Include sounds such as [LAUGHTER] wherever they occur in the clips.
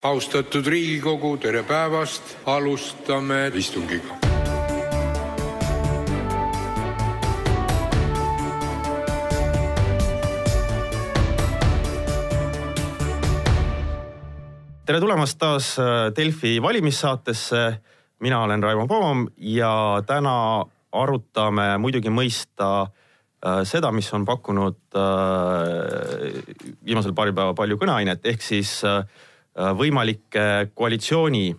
austatud Riigikogu, tere päevast, alustame istungit. tere tulemast taas äh, Delfi valimissaatesse. mina olen Raimo Poom ja täna arutame muidugi mõista äh, seda, mis on pakkunud äh, viimasel paaril päeval palju kõneainet, ehk siis võimalikke koalitsiooni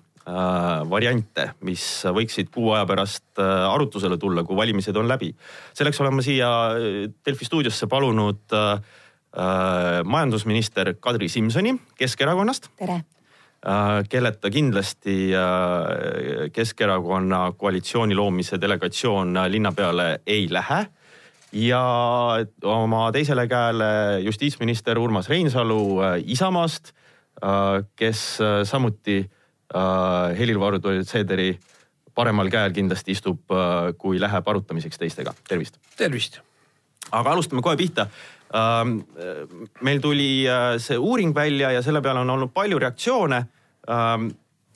variante, mis võiksid kuu aja pärast arutusele tulla, kui valimised on läbi. selleks olen ma siia Delfi stuudiosse palunud majandusminister Kadri Simsoni Keskerakonnast. tere Äh, kelleta kindlasti äh, Keskerakonna koalitsiooni loomise delegatsioon linna peale ei lähe. ja oma teisele käele justiitsminister Urmas Reinsalu äh, Isamaast, kes samuti Helir-Valdor Seederi paremal käel kindlasti istub, kui läheb arutamiseks teistega. tervist. tervist. aga alustame kohe pihta Ähm, meil tuli äh, see uuring välja ja selle peale on olnud palju reaktsioone. Ähm,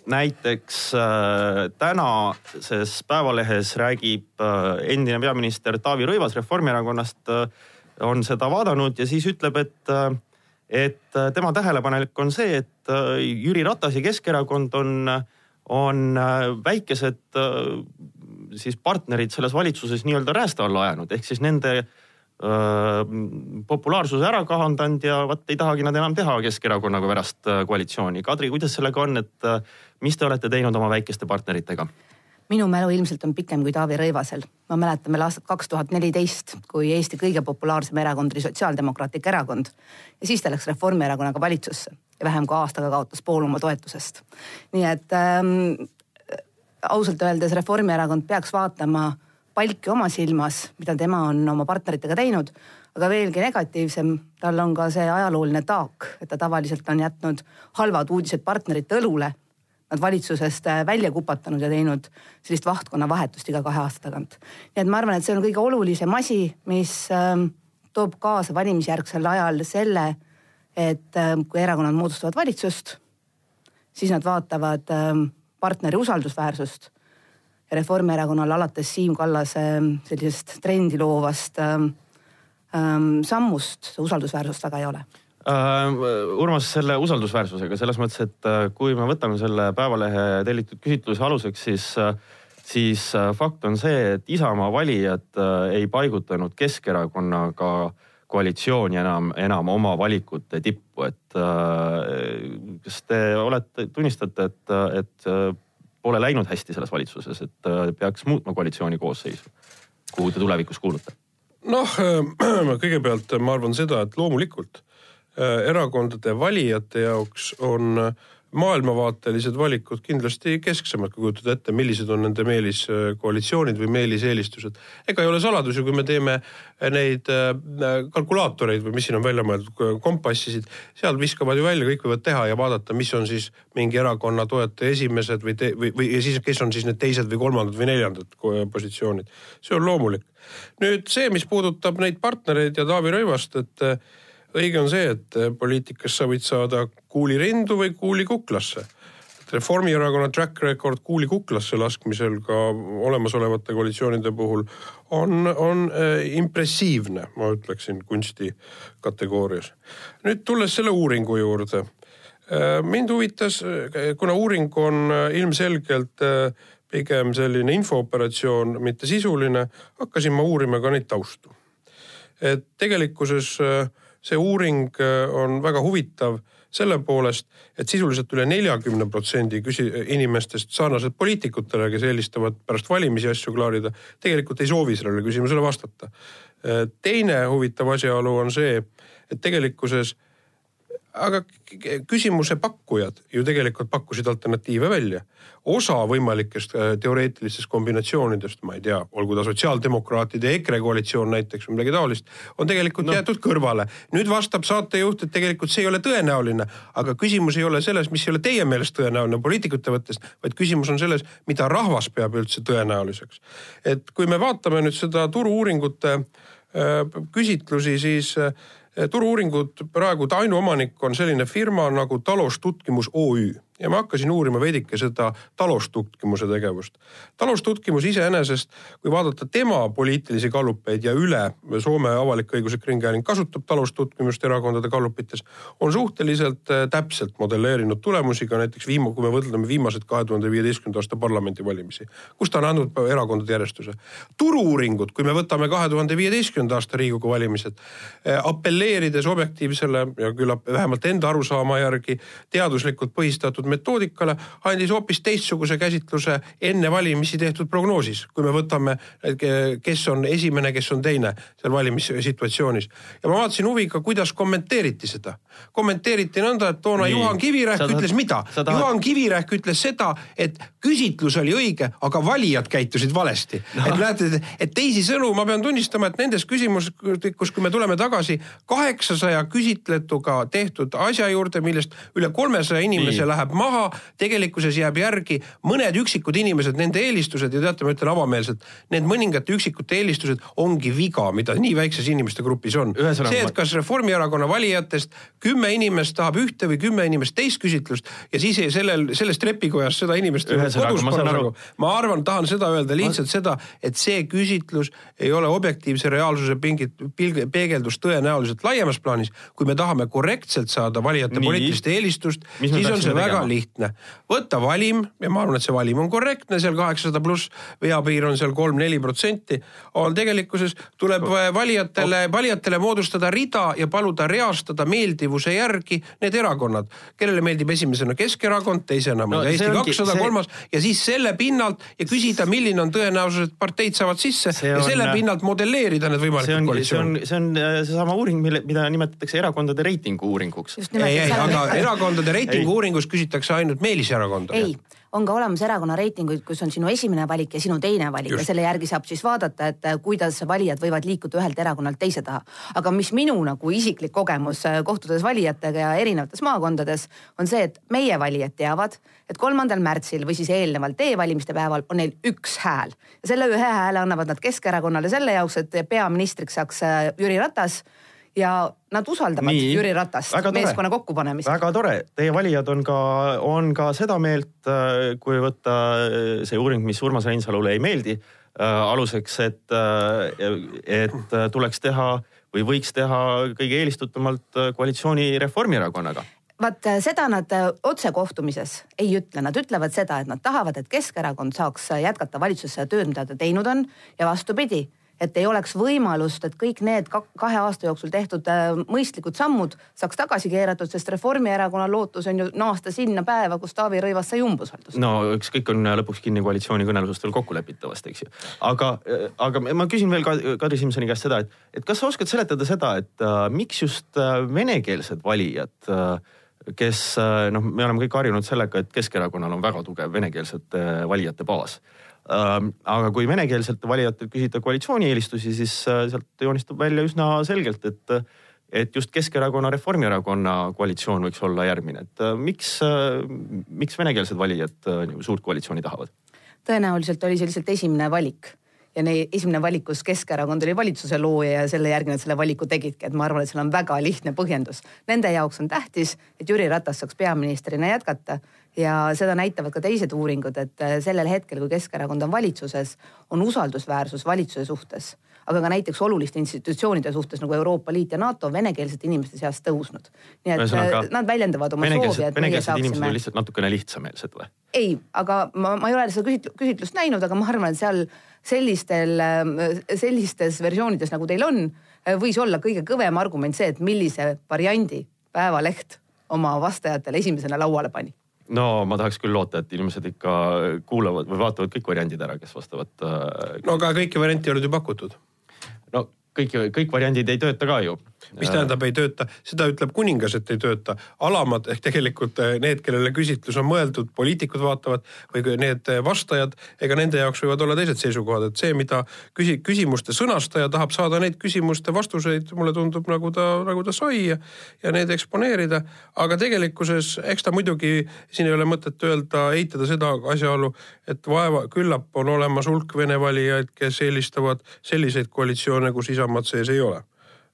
näiteks äh, tänases Päevalehes räägib äh, endine peaminister Taavi Rõivas Reformierakonnast, on seda vaadanud ja siis ütleb, et, et tema tähelepanelik on see, et Jüri Ratas ja Keskerakond on, on väikesed siis partnerid selles valitsuses nii-öelda räästa alla ajanud, ehk siis nende populaarsuse ära kahandanud ja vot ei tahagi nad enam teha Keskerakonnaga pärast koalitsiooni. Kadri, kuidas sellega on, et mis te olete teinud oma väikeste partneritega? Minu mälu ilmselt on pikem kui Taavi Rõivasel. ma mäletan veel aastat kaks tuhat neliteist, kui Eesti kõige populaarsem erakond oli Sotsiaaldemokraatlik Erakond ja siis ta läks Reformierakonnaga valitsusse ja vähem kui aastaga kaotas pool oma toetusest. nii et ähm, ausalt öeldes Reformierakond peaks vaatama palki oma silmas, mida tema on oma partneritega teinud. aga veelgi negatiivsem, tal on ka see ajalooline taak, et ta tavaliselt on jätnud halvad uudised partnerite õlule. Nad valitsusest äh, välja kupatanud ja teinud sellist vahtkonna vahetust iga kahe aasta tagant. nii et ma arvan, et see on kõige olulisem asi, mis ähm, toob kaasa valimisjärgsel ajal selle, et ähm, kui erakonnad moodustavad valitsust, siis nad vaatavad ähm, partneri usaldusväärsust Reformierakonnal alates Siim Kallase sellisest trendi loovast sammust usaldusväärsust väga ei ole. Urmas, selle usaldusväärsusega selles mõttes, et äh, kui me võtame selle Päevalehe tellitud küsitluse aluseks, siis uh, siis fakt on see, et Isamaa valijad ei paigutanud Keskerakonnaga koalitsiooni enam, enam oma valikute tippu, et kas te olete, tunnistate, et, et pole läinud hästi selles valitsuses, et äh, peaks muutma koalitsiooni koosseisu, kuhu te tulevikus kuulute? noh, äh, [CLEARS THROAT] kõigepealt ma arvan seda, et loomulikult äh, erakondade valijate jaoks on maailmavaatelised valikud kindlasti kesksemad, kui kujutada ette, millised on nende meeliskoalitsioonid või meeliseelistused. ega ei ole saladus ju, kui me teeme neid äh, kalkulaatoreid või mis siin on välja mõeldud, kompassisid, sealt viskavad ju välja, kõik võivad teha ja vaadata, mis on siis mingi erakonna toetaja esimesed või, või, või ja siis, kes on siis need teised või kolmandad või neljandad positsioonid. see on loomulik. nüüd see, mis puudutab neid partnereid ja Taavi Rõivast, et õige on see, et äh, poliitikas sa võid saada kuuli rindu või kuuli kuklasse. Reformierakonna track record kuuli kuklasse laskmisel ka olemasolevate koalitsioonide puhul on, on äh, impressiivne, ma ütleksin kunsti kategoorias. nüüd tulles selle uuringu juurde äh,. mind huvitas, kuna uuring on ilmselgelt pigem selline infooperatsioon, mitte sisuline, hakkasin ma uurima ka neid taustu. et tegelikkuses äh, see uuring äh, on väga huvitav selle poolest, et sisuliselt üle neljakümne protsendi küsi-, inimestest sarnaselt poliitikutele, kes eelistavad pärast valimisi asju klaarida, tegelikult ei soovi sellele küsimusele vastata. Äh, teine huvitav asjaolu on see, et tegelikkuses aga küsimuse pakkujad ju tegelikult pakkusid alternatiive välja. osa võimalikest äh, teoreetilistest kombinatsioonidest, ma ei tea, olgu ta sotsiaaldemokraatide ja EKRE koalitsioon näiteks või midagi taolist, on tegelikult no. jäetud kõrvale. nüüd vastab saatejuht, et tegelikult see ei ole tõenäoline, aga küsimus ei ole selles, mis ei ole teie meelest tõenäoline poliitikute mõttes, vaid küsimus on selles, mida rahvas peab üldse tõenäoliseks. et kui me vaatame nüüd seda turu-uuringute äh, küsitlusi, siis äh, turu-uuringud praegu ta ainuomanik on selline firma nagu Talostutkimus OÜ ja ma hakkasin uurima veidike seda talustutkimuse tegevust. talustutkimus iseenesest, kui vaadata tema poliitilisi gallupeid ja üle Soome avalik-õiguslik ringhääling kasutab talustutkimust erakondade gallupites, on suhteliselt äh, täpselt modelleerinud tulemusi ka näiteks viima-, kui me võrdleme viimased kahe tuhande viieteistkümnenda aasta parlamendivalimisi, kus ta on andnud erakondade järjestuse. turu-uuringud, kui me võtame kahe tuhande viieteistkümnenda aasta Riigikogu valimised, äh, apelleerides objektiivsele ja küllap vähemalt enda arusaama järgi teaduslikult põhistatud rakendatud metoodikale, andis hoopis teistsuguse käsitluse enne valimisi tehtud prognoosis, kui me võtame, kes on esimene, kes on teine seal valimissituatsioonis. ja ma vaatasin huviga, kuidas kommenteeriti seda. kommenteeriti nõnda, et toona Nii. Juhan Kivirähk sa ütles mida? Juhan Kivirähk ütles seda, et küsitlus oli õige, aga valijad käitusid valesti no.. et näete, et teisisõnu ma pean tunnistama, et nendes küsimustes, kui me tuleme tagasi kaheksasaja küsitletuga tehtud asja juurde, millest üle kolmesaja inimese Nii. läheb maha, tegelikkuses jääb järgi mõned üksikud inimesed, nende eelistused ja teate, ma ütlen avameelselt, need mõningate üksikute eelistused ongi viga, mida nii väikses inimeste grupis on. see, et kas Reformierakonna valijatest kümme inimest tahab ühte või kümme inimest teist küsitlust ja siis ei, sellel, selles trepikojas seda inimest kodus parasjagu. ma arvan, tahan seda öelda lihtsalt ma... seda, et see küsitlus ei ole objektiivse reaalsuse pingit, peegeldus tõenäoliselt laiemas plaanis. kui me tahame korrektselt saada valijate poliitilist eelistust, siis on see väga tegema? lihtne. võtta valim ja ma arvan, et see valim on korrektne, seal kaheksasada pluss, veapiir on seal kolm-neli protsenti. on tegelikkuses, tuleb valijatele, valijatele moodustada rida ja paluda reastada meeldivuse järgi need erakonnad, kellele meeldib esimesena Keskerakond, teisena no, Eesti kakssada kolmas ja siis selle pinnalt ja küsida, milline on tõenäosus, et parteid saavad sisse see ja on, selle pinnalt modelleerida need võimalikud koalitsioonid. see on, see on seesama uuring, mille, mida nimetatakse erakondade reitingu uuringuks. ei, ei, aga erakondade reitingu uuringus küsitakse ainult meeliserakonda. ei on ka olemas erakonna reitinguid, kus on sinu esimene valik ja sinu teine valik Just. ja selle järgi saab siis vaadata, et äh, kuidas valijad võivad liikuda ühelt erakonnalt teise taha. aga mis minu nagu isiklik kogemus äh, kohtudes valijatega ja erinevates maakondades on see, et meie valijad teavad, et kolmandal märtsil või siis eelnevalt e-valimiste päeval on neil üks hääl ja selle ühe hääle annavad nad Keskerakonnale selle jaoks, et peaministriks saaks äh, Jüri Ratas ja nad usaldavad Nii, Jüri Ratast meeskonna kokkupanemisel. väga tore, teie valijad on ka, on ka seda meelt, äh, kui võtta äh, see uuring, mis Urmas Reinsalule ei meeldi äh, aluseks, et, et tuleks teha või võiks teha kõige eelistatumalt koalitsiooni Reformierakonnaga vaat seda nad otsekohtumises ei ütle, nad ütlevad seda, et nad tahavad, et Keskerakond saaks jätkata valitsusse tööd, mida ta teinud on. Ja vastupidi et ei oleks võimalust, et kõik need kahe aasta jooksul tehtud äh, mõistlikud sammud saaks tagasi keeratud, sest Reformierakonna lootus on ju naasta sinna päeva, kus Taavi Rõivas sai umbusaldust. no eks kõik on lõpuks kinni koalitsioonikõnelustel kokkulepitavast, eks ju. aga, äh, aga ma küsin veel Kadri Simsoni käest seda, et, et kas sa oskad seletada seda, et uh, miks just uh, venekeelsed valijad uh, kes noh, me oleme kõik harjunud sellega, et Keskerakonnal on väga tugev venekeelsete valijate baas aga kui venekeelselt valijatelt küsida koalitsiooni eelistusi, siis äh, sealt joonistub välja üsna selgelt, et, et just Keskerakonna, Reformierakonna koalitsioon võiks olla järgmine, et äh, miks, äh, miks venekeelsed valijad suurt koalitsiooni tahavad? tõenäoliselt oli see lihtsalt esimene valik ja neil esimene valik, kus Keskerakond oli valitsuse looja ja selle järgi nad selle valiku tegidki, et ma arvan, et seal on väga lihtne põhjendus. Nende jaoks on tähtis, et Jüri Ratas saaks peaministrina jätkata ja seda näitavad ka teised uuringud, et äh, sellel hetkel, kui Keskerakond on valitsuses, on usaldusväärsus valitsuse suhtes, aga ka näiteks oluliste institutsioonide suhtes nagu Euroopa Liit ja NATO venekeelsete inimeste seas tõusnud. nii et Ühesõnaga, äh, nad väljendavad oma soovi, et meie saaksime. lihtsalt natukene lihtsameelsed või? ei, aga ma, ma ei ole seda küsitlust näinud, aga ma arvan, et seal sellistel, äh, sellistes versioonides, nagu teil on, võis olla kõige kõvem argument see, et millise variandi Päevaleht oma vastajatele esimesena lauale pani no ma tahaks küll loota, et inimesed ikka kuulavad või vaatavad kõik variandid ära, kes vastavad äh,. no aga kõiki variante ei olnud ju pakutud. no kõik, kõik variandid ei tööta ka ju mis tähendab ei tööta, seda ütleb kuningas, et ei tööta. alamad ehk tegelikult eh, need, kellele küsitlus on mõeldud, poliitikud vaatavad või need eh, vastajad, ega nende jaoks võivad olla teised seisukohad, et see, mida küsi-, küsimuste sõnastaja tahab saada neid küsimuste vastuseid, mulle tundub, nagu ta, nagu ta sai ja, ja need eksponeerida. aga tegelikkuses, eks ta muidugi, siin ei ole mõtet öelda, eitada seda asjaolu, et vaeva, küllap on olemas hulk vene valijaid, kes eelistavad selliseid koalitsioone, kus Isamaad sees ei ole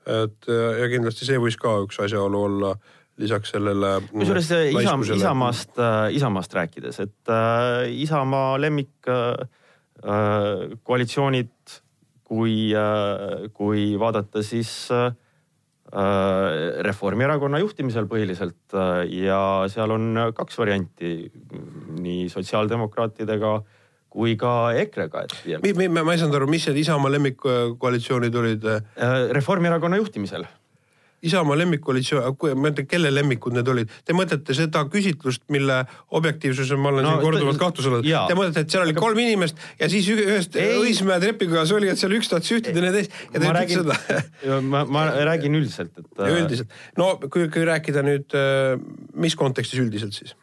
et ja ja kindlasti see võis ka üks asjaolu olla lisaks sellele. kusjuures Isam, Isamaast äh,, Isamaast rääkides, et äh, Isamaa lemmik äh, äh, koalitsioonid, kui äh,, kui vaadata, siis äh, Reformierakonna juhtimisel põhiliselt äh, ja seal on kaks varianti nii sotsiaaldemokraatidega kui ka EKRE-ga, et. ma ei saanud aru, mis need Isamaa lemmikkoalitsioonid olid? Äh, Reformierakonna juhtimisel Isamaa lemmikkoalitsioon, ma mõtlen, kelle lemmikud need olid? Te mõtlete seda küsitlust, mille objektiivsuse ma olen no, siin korduvalt kahtluse all. Te mõtlete, et seal oli kolm inimest ja siis ühest Õismäe trepikojas oli, et seal üks tahtis üht ja teine teist ja te ütlete seda [LAUGHS] ma, ma räägin üldiselt, et. Üldiselt, no kui, kui rääkida nüüd, äh, mis kontekstis üldiselt siis?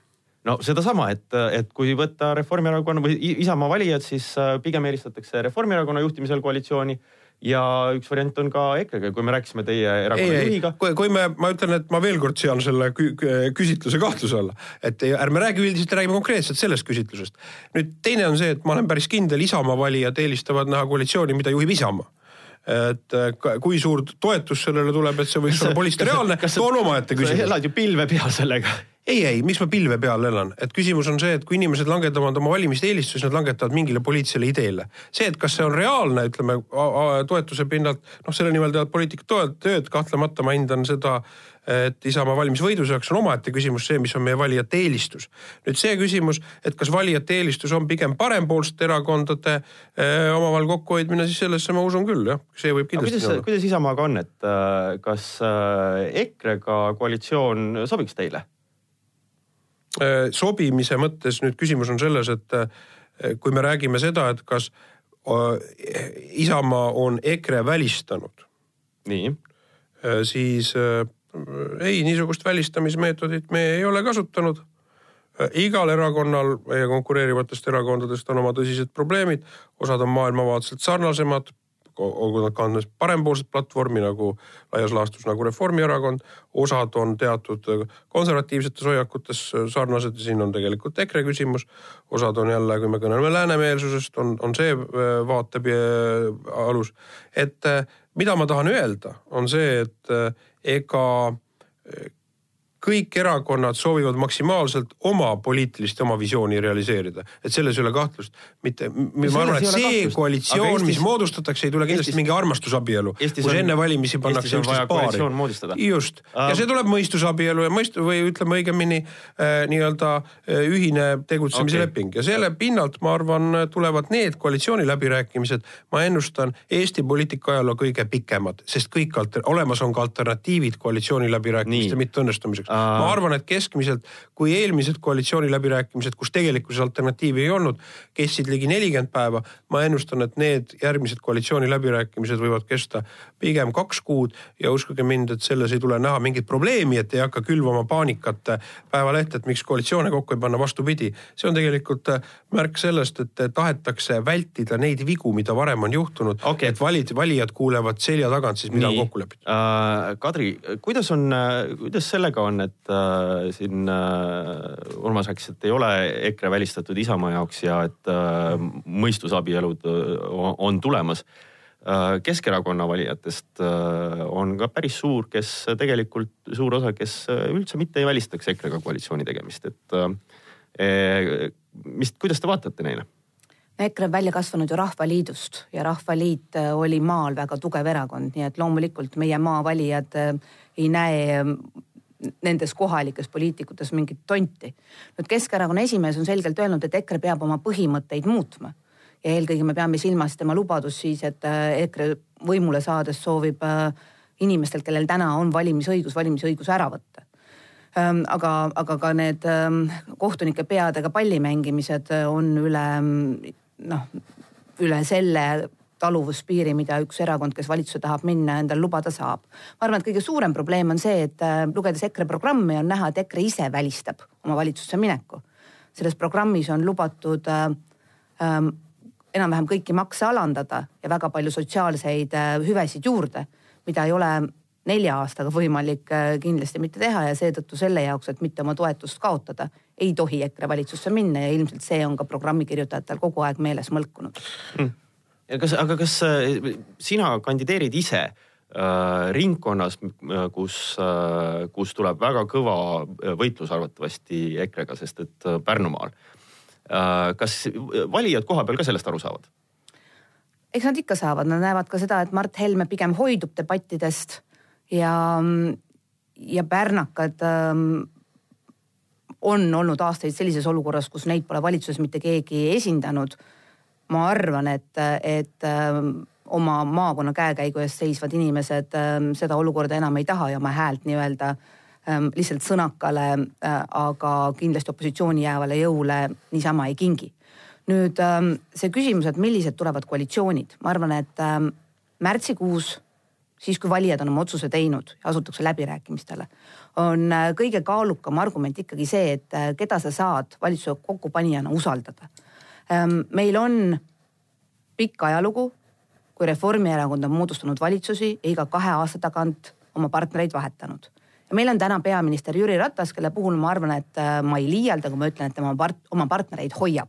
No sedasama, et, et kui võtta Reformierakonna või Isamaa valijad, siis äh, pigem eelistatakse Reformierakonna juhtimisel koalitsiooni ja üks variant on ka EKRE-ga, kui me rääkisime teie erakonna juhiga. kui, me, ma ütlen, et ma veel kord sean selle kü küsitluse kahtluse alla, et ärme räägi üldiselt, räägime konkreetselt sellest küsitlusest. nüüd teine on see, et ma olen päris kindel, Isamaa valijad eelistavad näha koalitsiooni, mida juhib Isamaa et kui suur toetus sellele tuleb, et see võiks olla poliitreaalne, on omaette küsimus. elad ju pilve peal sellega ei, ei, miks ma pilve peal elan, et küsimus on see, et kui inimesed langetavad oma valimiste eelistusi, nad langetavad mingile poliitilisele ideele. see, et kas see on reaalne, ütleme toetuse pinnalt, noh, selle nimel teevad poliitikud tööd, kahtlemata ma hindan seda, et Isamaa valimisvõiduse jaoks on omaette küsimus see, mis on meie valijate eelistus. nüüd see küsimus, et kas valijate eelistus on pigem parempoolsete erakondade eh, omavahel kokkuhoidmine, siis sellesse ma usun küll jah, see võib kindlasti kuidas, olla. kuidas Isamaaga on, et äh, kas äh, EKRE-ga koalitsioon sobiks teile? Äh, sobimise mõttes nüüd küsimus on selles, et äh, kui me räägime seda, et kas äh, Isamaa on EKRE välistanud. nii. siis ei, niisugust välistamismeetodit me ei ole kasutanud. igal erakonnal meie konkureerivatest erakondadest on oma tõsised probleemid, osad on maailmavaateliselt sarnasemad, olgu nad kandmas parempoolset platvormi nagu laias laastus nagu Reformierakond, osad on teatud konservatiivsetes hoiakutes sarnased ja siin on tegelikult EKRE küsimus, osad on jälle, kui me kõneleme läänemeelsusest, on, on see äh, vaate äh, alus. et äh, mida ma tahan öelda, on see, et ega kõik erakonnad soovivad maksimaalselt oma poliitilist, oma visiooni realiseerida, et selles ei ole kahtlust. mitte, ma arvan, et see kahtlust. koalitsioon, Eestis... mis moodustatakse, ei tule kindlasti Eestis... mingi armastusabielu, kus on... enne valimisi pannakse üksteist paari. just um... ja see tuleb mõistusabielu ja mõistu- või ütleme õigemini äh, nii-öelda äh, ühine tegutsemise okay. ja selle pinnalt ma arvan, tulevad need koalitsiooniläbirääkimised, ma ennustan Eesti poliitika ajaloo kõige pikemad, sest kõik alter-, olemas on ka alternatiivid koalitsiooniläbirääkimiste mitteõnnestumiseks ma arvan, et keskmiselt, kui eelmised koalitsiooniläbirääkimised, kus tegelikkuses alternatiivi ei olnud, kestsid ligi nelikümmend päeva, ma ennustan, et need järgmised koalitsiooniläbirääkimised võivad kesta pigem kaks kuud ja uskuge mind, et selles ei tule näha mingit probleemi, et ei hakka külvama paanikat Päevalehte, et miks koalitsioone kokku ei panna, vastupidi. see on tegelikult märk sellest, et tahetakse vältida neid vigu, mida varem on juhtunud okay., et valid, valijad kuulevad selja tagant siis, mida Nii. on kokku lepitud uh,. Kadri, kuidas on, kuidas sellega on, et äh, siin äh, Urmas rääkis, et ei ole EKRE välistatud Isamaa jaoks ja et äh, mõistusabielud äh, on tulemas äh,. Keskerakonna valijatest äh, on ka päris suur, kes tegelikult, suur osa, kes üldse mitte ei välistaks EKRE-ga koalitsiooni tegemist, et äh, mis, kuidas te vaatate neile? EKRE on välja kasvanud ju Rahvaliidust ja Rahvaliit äh, oli maal väga tugev erakond, nii et loomulikult meie maavalijad äh, ei näe nendes kohalikes poliitikutes mingit tonti. nüüd Keskerakonna esimees on selgelt öelnud, et EKRE peab oma põhimõtteid muutma ja eelkõige me peame silmas tema lubadust siis, et äh, EKRE võimule saades soovib äh, inimestelt, kellel täna on valimisõigus, valimisõigus ära võtta ähm, aga, aga ka need ähm, kohtunike peadega palli mängimised on üle noh, üle selle taluvuspiiri, mida üks erakond, kes valitsusse tahab minna, endale lubada saab. ma arvan, et kõige suurem probleem on see, et äh, lugedes EKRE programmi, on näha, et EKRE ise välistab oma valitsusse mineku. selles programmis on lubatud äh, äh, enam-vähem kõiki makse alandada ja väga palju sotsiaalseid äh, hüvesid juurde, mida ei ole nelja aastaga võimalik äh, kindlasti mitte teha ja seetõttu selle jaoks, et mitte oma toetust kaotada, ei tohi EKRE valitsusse minna ja ilmselt see on ka programmi kirjutajatel kogu aeg meeles mõlkunud mm kas, aga kas äh, sina kandideerid ise äh, ringkonnas, kus, kus tuleb väga kõva võitlus arvatavasti EKRE-ga, sest et Pärnumaal. kas valijad kohapeal ka sellest aru saavad? eks nad ikka saavad, nad näevad ka seda, et Mart Helme pigem hoidub debattidest ja, ja pärnakad ähm, on olnud aastaid sellises olukorras, kus neid pole valitsuses mitte keegi esindanud. Ma arvan, et, et ähm, oma maakonna käekäigu eest seisvad inimesed ähm, seda olukorda enam ei taha ja oma häält nii-öelda ähm, lihtsalt sõnakale, äh, aga kindlasti opositsiooni jäävale jõule niisama ei kingi. nüüd see küsimus, et millised tulevad koalitsioonid, ma arvan, et märtsikuus siis kui valijad on oma otsuse teinud ja asutakse läbirääkimistele, on äh, kõige kaalukam argument ikkagi see, et äh, keda sa saad valitsuse kokkupanijana usaldada. Ähm, meil on pikk ajalugu, kui Reformierakond on moodustanud valitsusi ja iga kahe aasta tagant oma partnereid vahetanud. ja meil on täna peaminister Jüri Ratas, kelle puhul ma arvan, et äh, ma ei liialda, kui ma ütlen, et tema part-, oma partnereid hoiab.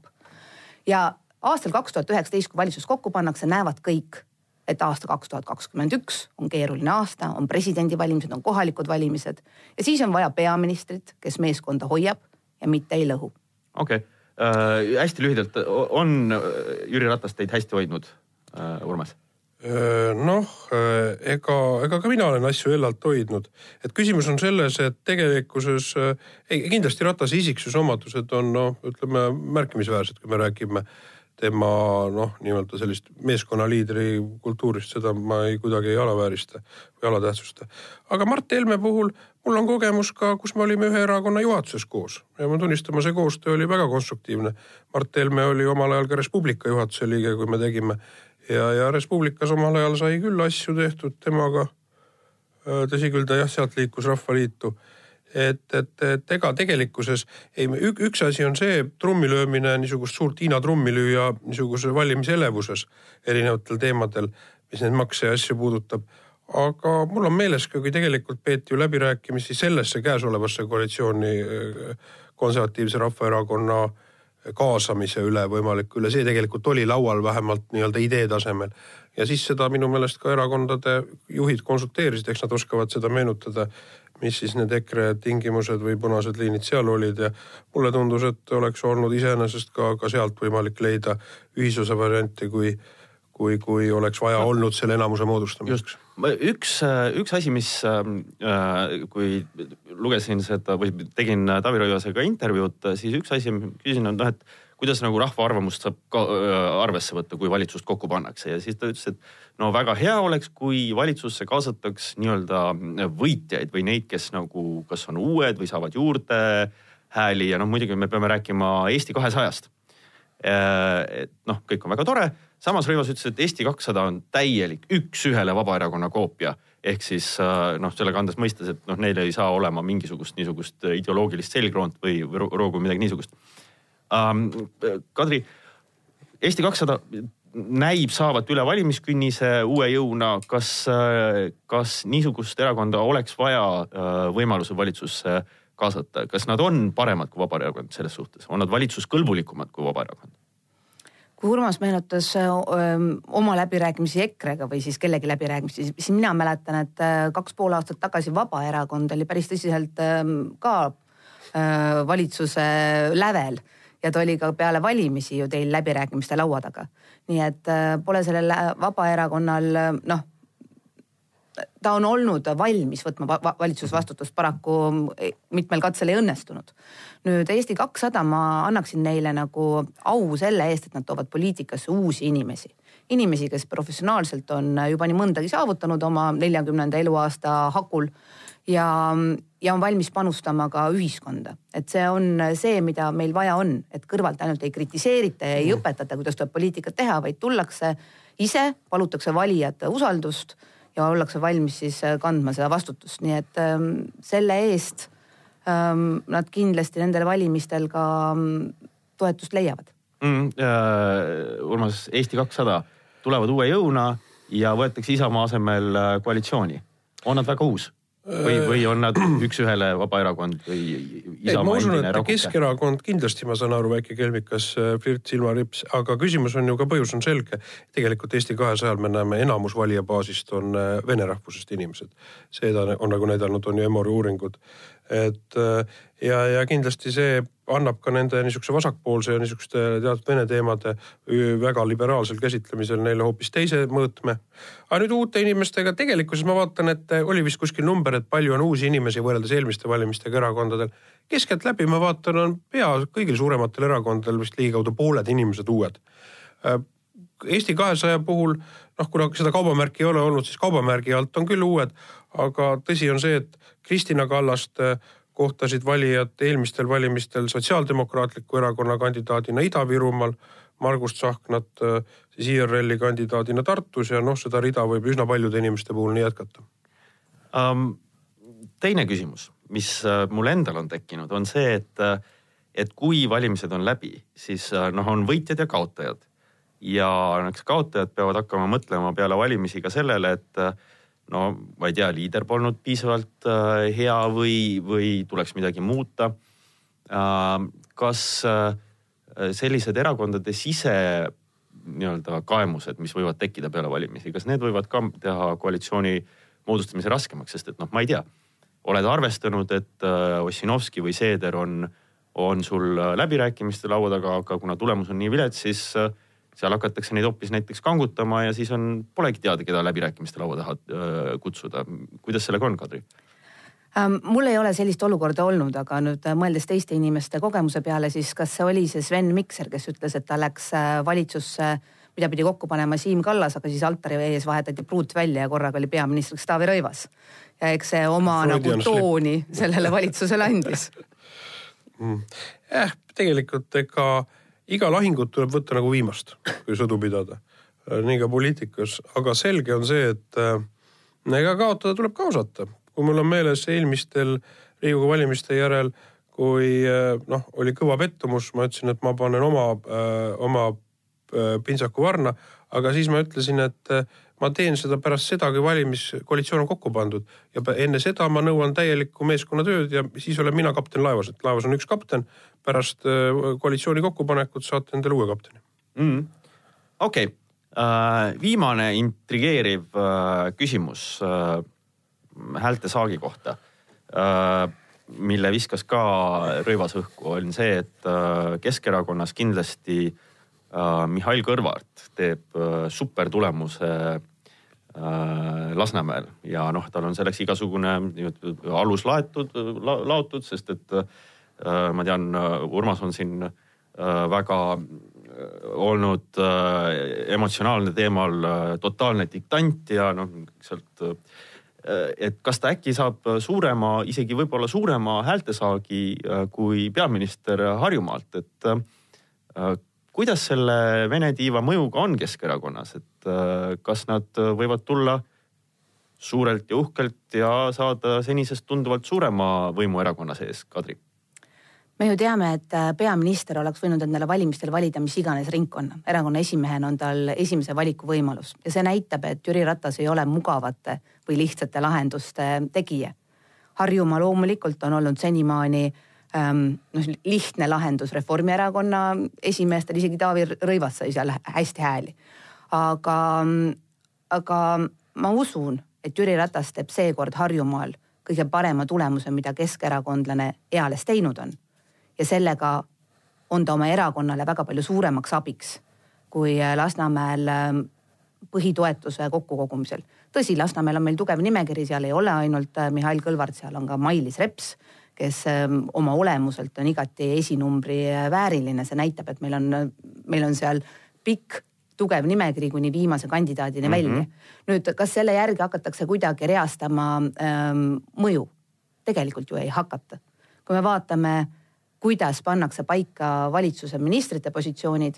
ja aastal kaks tuhat üheksateist, kui valitsus kokku pannakse, näevad kõik et aasta kaks tuhat kakskümmend üks on keeruline aasta, on presidendivalimised, on kohalikud valimised ja siis on vaja peaministrit, kes meeskonda hoiab ja mitte ei lõhu. okei okay. Äh,, hästi lühidalt, on äh, Jüri Ratas teid hästi hoidnud äh,, Urmas? Äh, noh, äh, ega, ega ka mina olen asju hellalt hoidnud, et küsimus on selles, et tegelikkuses ei, kindlasti Ratase isiksusomadused on noh, ütleme märkimisväärsed, kui me räägime äh, tema noh, nii-öelda sellist meeskonnaliidri kultuurist, seda ma ei kuidagi ei alaväärista või alatähtsusta. aga Mart Helme puhul mul on kogemus ka, kus me olime ühe erakonna juhatuses koos ja ma tunnistama, see koostöö oli väga konstruktiivne. Mart Helme oli omal ajal ka Res Publica juhatuse liige, kui me tegime ja, ja Res Publicas omal ajal sai küll asju tehtud temaga. tõsi küll, ta jah, sealt liikus Rahvaliitu et, et, et ega tegelikkuses ei, üks asi on see trummi löömine, niisugust suurt Hiina trummi lüüa niisuguses valimiselevuses erinevatel teemadel, mis neid makse ja asju puudutab. aga mul on meeles ka, kui tegelikult peeti ju läbirääkimisi sellesse käesolevasse koalitsiooni konservatiivse rahvaerakonna kaasamise üle võimaliku üle, see tegelikult oli laual vähemalt nii-öelda idee tasemel. ja siis seda minu meelest ka erakondade juhid konsulteerisid, eks nad oskavad seda meenutada mis siis need EKRE tingimused või punased liinid seal olid ja mulle tundus, et oleks olnud iseenesest ka, ka sealt võimalik leida ühisosa varianti, kui kui, kui oleks vaja olnud selle enamuse moodustamiseks. üks, üks asi, mis äh, kui lugesin seda või tegin Taavi Rõivasega intervjuud, siis üks asi, küsisin, on noh, et kuidas nagu rahva arvamust saab ka arvesse võtta, kui valitsust kokku pannakse ja siis ta ütles, et no väga hea oleks, kui valitsusse kaasataks nii-öelda võitjaid või neid, kes nagu kas on uued või saavad juurde hääli ja noh, muidugi me peame rääkima Eesti kahesajast. Et noh, kõik on väga tore, samas Rõivas ütles, et Eesti kakssada on täielik üks-ühele Vabaerakonna koopia ehk siis noh, sellega andes mõistes, et noh, neil ei saa olema mingisugust niisugust ideoloogilist selgroont või roogu midagi niisugust. Kadri, Eesti kakssada näib saavat üle valimiskünnise uue jõuna. kas, kas niisugust erakonda oleks vaja äh, võimaluse valitsusse kaasata, kas nad on paremad kui Vabaerakond selles suhtes, on nad valitsuskõlbulikumad kui Vabaerakond? kui Urmas meenutas öö, oma läbirääkimisi EKRE-ga või siis kellegi läbirääkimisi, siis mina mäletan, et äh, kaks pool aastat tagasi Vabaerakond oli päris tõsiselt öö, ka valitsuse lävel ja ta oli ka peale valimisi ju teil läbirääkimiste laua taga. nii et äh, pole sellel Vabaerakonnal noh, ta on olnud valmis võtma valitsusvastutust, paraku mitmel katsel ei õnnestunud. nüüd Eesti kakssada, ma annaksin neile nagu au selle eest, et nad toovad poliitikasse uusi inimesi. inimesi, kes professionaalselt on juba nii mõndagi saavutanud oma neljakümnenda eluaasta hakul ja, ja on valmis panustama ka ühiskonda. et see on see, mida meil vaja on, et kõrvalt ainult ei kritiseerita ja ei mm. õpetata, kuidas tuleb poliitikat teha, vaid tullakse ise, palutakse valijate usaldust ja ollakse valmis siis kandma seda vastutust, nii et ähm, selle eest ähm, nad kindlasti nendel valimistel ka ähm, toetust leiavad mm,. Äh, Urmas, Eesti kakssada tulevad uue jõuna ja võetakse Isamaa asemel äh, koalitsiooni. on nad väga uus? Või, või on nad üks-ühele Vabaerakond või ei, ma usun, et Keskerakond kindlasti, ma saan aru, väike kelmikas äh, flirt silmarips, aga küsimus on ju ka, põhjus on selge. tegelikult Eesti kahesajal me näeme, enamus valijabaasist on äh, vene rahvusest inimesed. seda on nagu näidanud, on ju Emori uuringud. et äh, ja, ja kindlasti see annab ka nende niisuguse vasakpoolse ja niisuguste teatud Vene teemade väga liberaalsel käsitlemisel neile hoopis teise mõõtme. aga nüüd uute inimestega tegelikkuses ma vaatan, et oli vist kuskil number, et palju on uusi inimesi võrreldes eelmiste valimistega erakondadel. keskeltläbi ma vaatan, on pea kõigil suurematel erakondadel vist ligikaudu pooled inimesed uued. Eesti kahesaja puhul noh, kuna seda kaubamärki ei ole olnud, siis kaubamärgi alt on küll uued, aga tõsi on see, et Kristina Kallast äh, kohtasid valijad eelmistel valimistel Sotsiaaldemokraatliku Erakonna kandidaadina Ida-Virumaal, Margus Tsahknat äh, siis IRL-i kandidaadina Tartus ja noh, seda rida võib üsna paljude inimeste puhul nii jätkata um,. teine küsimus, mis äh, mul endal on tekkinud, on see, et, äh, et kui valimised on läbi, siis noh, on võitjad ja kaotajad. ja eks kaotajad peavad hakkama mõtlema peale valimisi ka sellele, et no ma ei tea, liider polnud piisavalt äh, hea või, või tuleks midagi muuta äh,. kas äh, sellised erakondade sise nii-öelda kaemused, mis võivad tekkida peale valimisi, kas need võivad ka teha koalitsiooni moodustamise raskemaks, sest et noh, ma ei tea, oled arvestanud, et äh, Ossinovski või Seeder on, on sul läbirääkimiste laua taga, aga kuna tulemus on nii vilets, siis äh, seal hakatakse neid hoopis näiteks kangutama ja siis on, polegi teada, keda läbirääkimiste laua taha kutsuda. kuidas sellega on, Kadri? Ähm, mul ei ole sellist olukorda olnud, aga nüüd äh, mõeldes teiste inimeste kogemuse peale, siis kas see oli see Sven Mikser, kes ütles, et ta läks äh, valitsusse, mida pidi kokku panema Siim Kallas, aga siis altari ees vahetati pruut välja ja korraga oli peaministriks Taavi Rõivas. ja eks see oma Freudian nagu tooni sellele valitsusele andis [LAUGHS] mm.. jah, tegelikult ega iga lahingut tuleb võtta nagu viimast, kui sõdu pidada. nii ka poliitikas, aga selge on see, et äh, ega kaotada tuleb ka osata. kui mul on meeles eelmistel Riigikogu valimiste järel, kui äh, noh, oli kõva pettumus, ma ütlesin, et ma panen oma, äh, oma pintsaku varna, aga siis ma ütlesin, et ma teen seda pärast seda, kui valimiskoalitsioon on kokku pandud ja enne seda ma nõuan täielikku meeskonnatööd ja siis olen mina kapten laevas, et laevas on üks kapten. pärast äh, koalitsiooni kokkupanekut saate endale uue kapteni mm.. okei okay. uh,, viimane intrigeeriv uh, küsimus uh, häälte saagi kohta uh, mille viskas ka Rõivas õhku, on see, et Keskerakonnas kindlasti Mihhail Kõlvart teeb supertulemuse Äh, Lasnamäel ja noh, tal on selleks igasugune alus laetud la,, laotud, sest et äh, ma tean, Urmas on siin äh, väga olnud emotsionaalne teemal totaalne diktant ja noh, sealt. et kas ta äkki saab suurema, isegi võib-olla suurema häältesaagi kui peaminister Harjumaalt, et kuidas selle Vene tiiva mõjuga on Keskerakonnas, et äh, kas nad võivad tulla suurelt ja uhkelt ja saada senisest tunduvalt suurema võimu erakonna sees, Kadri? me ju teame, et äh, peaminister oleks võinud endale valimistel valida mis iganes ringkonna. erakonna esimehena on tal esimese valiku võimalus ja see näitab, et Jüri Ratas ei ole mugavate või lihtsate lahenduste tegija. Harjumaa loomulikult on olnud senimaani äh, noh, lihtne lahendus Reformierakonna esimeestel, isegi Taavi Rõivas sai seal hästi hääli. aga, aga ma usun, et Jüri Ratas teeb seekord Harjumaal kõige parema tulemuse, mida keskerakondlane eales teinud on. ja sellega on ta oma erakonnale väga palju suuremaks abiks kui Lasnamäel ähm, põhitoetuse kokkukogumisel. tõsi, Lasnamäel on meil tugev nimekiri, seal ei ole ainult äh, Mihhail Kõlvart, seal on ka Mailis Reps kes ähm, oma olemuselt on igati esinumbri äh, vääriline, see näitab, et meil on, meil on seal pikk tugev nimekiri kuni viimase kandidaadini mm -hmm. välja. nüüd, kas selle järgi hakatakse kuidagi reastama ähm, mõju? tegelikult ju ei hakata. kui me vaatame, kuidas pannakse paika valitsuse ministrite positsioonid,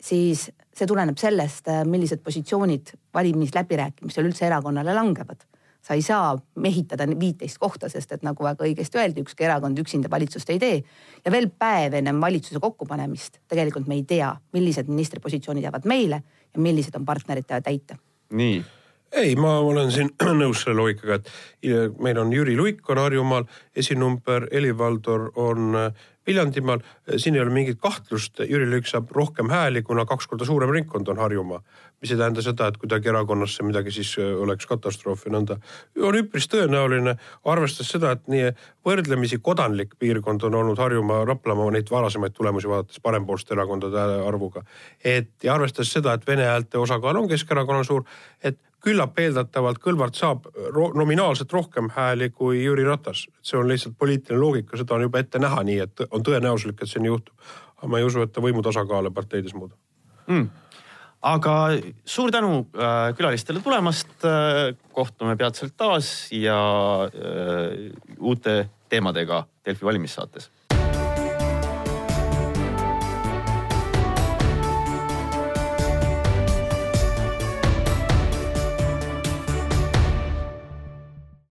siis see tuleneb sellest, äh, millised positsioonid valimisläbirääkimistel üldse erakonnale langevad sa ei saa mehitada viiteist kohta, sest et nagu väga õigesti öeldi, ükski erakond üksinda valitsust ei tee. ja veel päev ennem valitsuse kokkupanemist tegelikult me ei tea, millised ministripositsioonid jäävad meile ja millised on partneritele täita. nii ei, ma olen siin [CLEARS THROAT] nõus selle loogikaga, et äh, meil on Jüri Luik on Harjumaal esinumber, Helir-Valdor on äh, Viljandimaal. siin ei ole mingit kahtlust, Jüri Luik saab rohkem hääli, kuna kaks korda suurem ringkond on Harjumaa. mis ei tähenda seda, et kuidagi erakonnasse midagi siis oleks katastroof ja nõnda. on üpris tõenäoline, arvestades seda, et nii võrdlemisi kodanlik piirkond on olnud Harjumaa, Raplamaa neid varasemaid tulemusi vaadates parempoolsete erakondade arvuga. et ja arvestades seda, et vene häälte osakaal on Keskerakonnal suur, et küllap eeldatavalt Kõlvart saab ro nominaalselt rohkem hääli kui Jüri Ratas. see on lihtsalt poliitiline loogika, seda on juba ette näha, nii et on tõenäosuslik, et see nii juhtub. aga ma ei usu, et ta võimutasakaale parteides muudab mm aga suur tänu äh, külalistele tulemast äh,. kohtume peatselt taas ja äh, uute teemadega Delfi valimissaates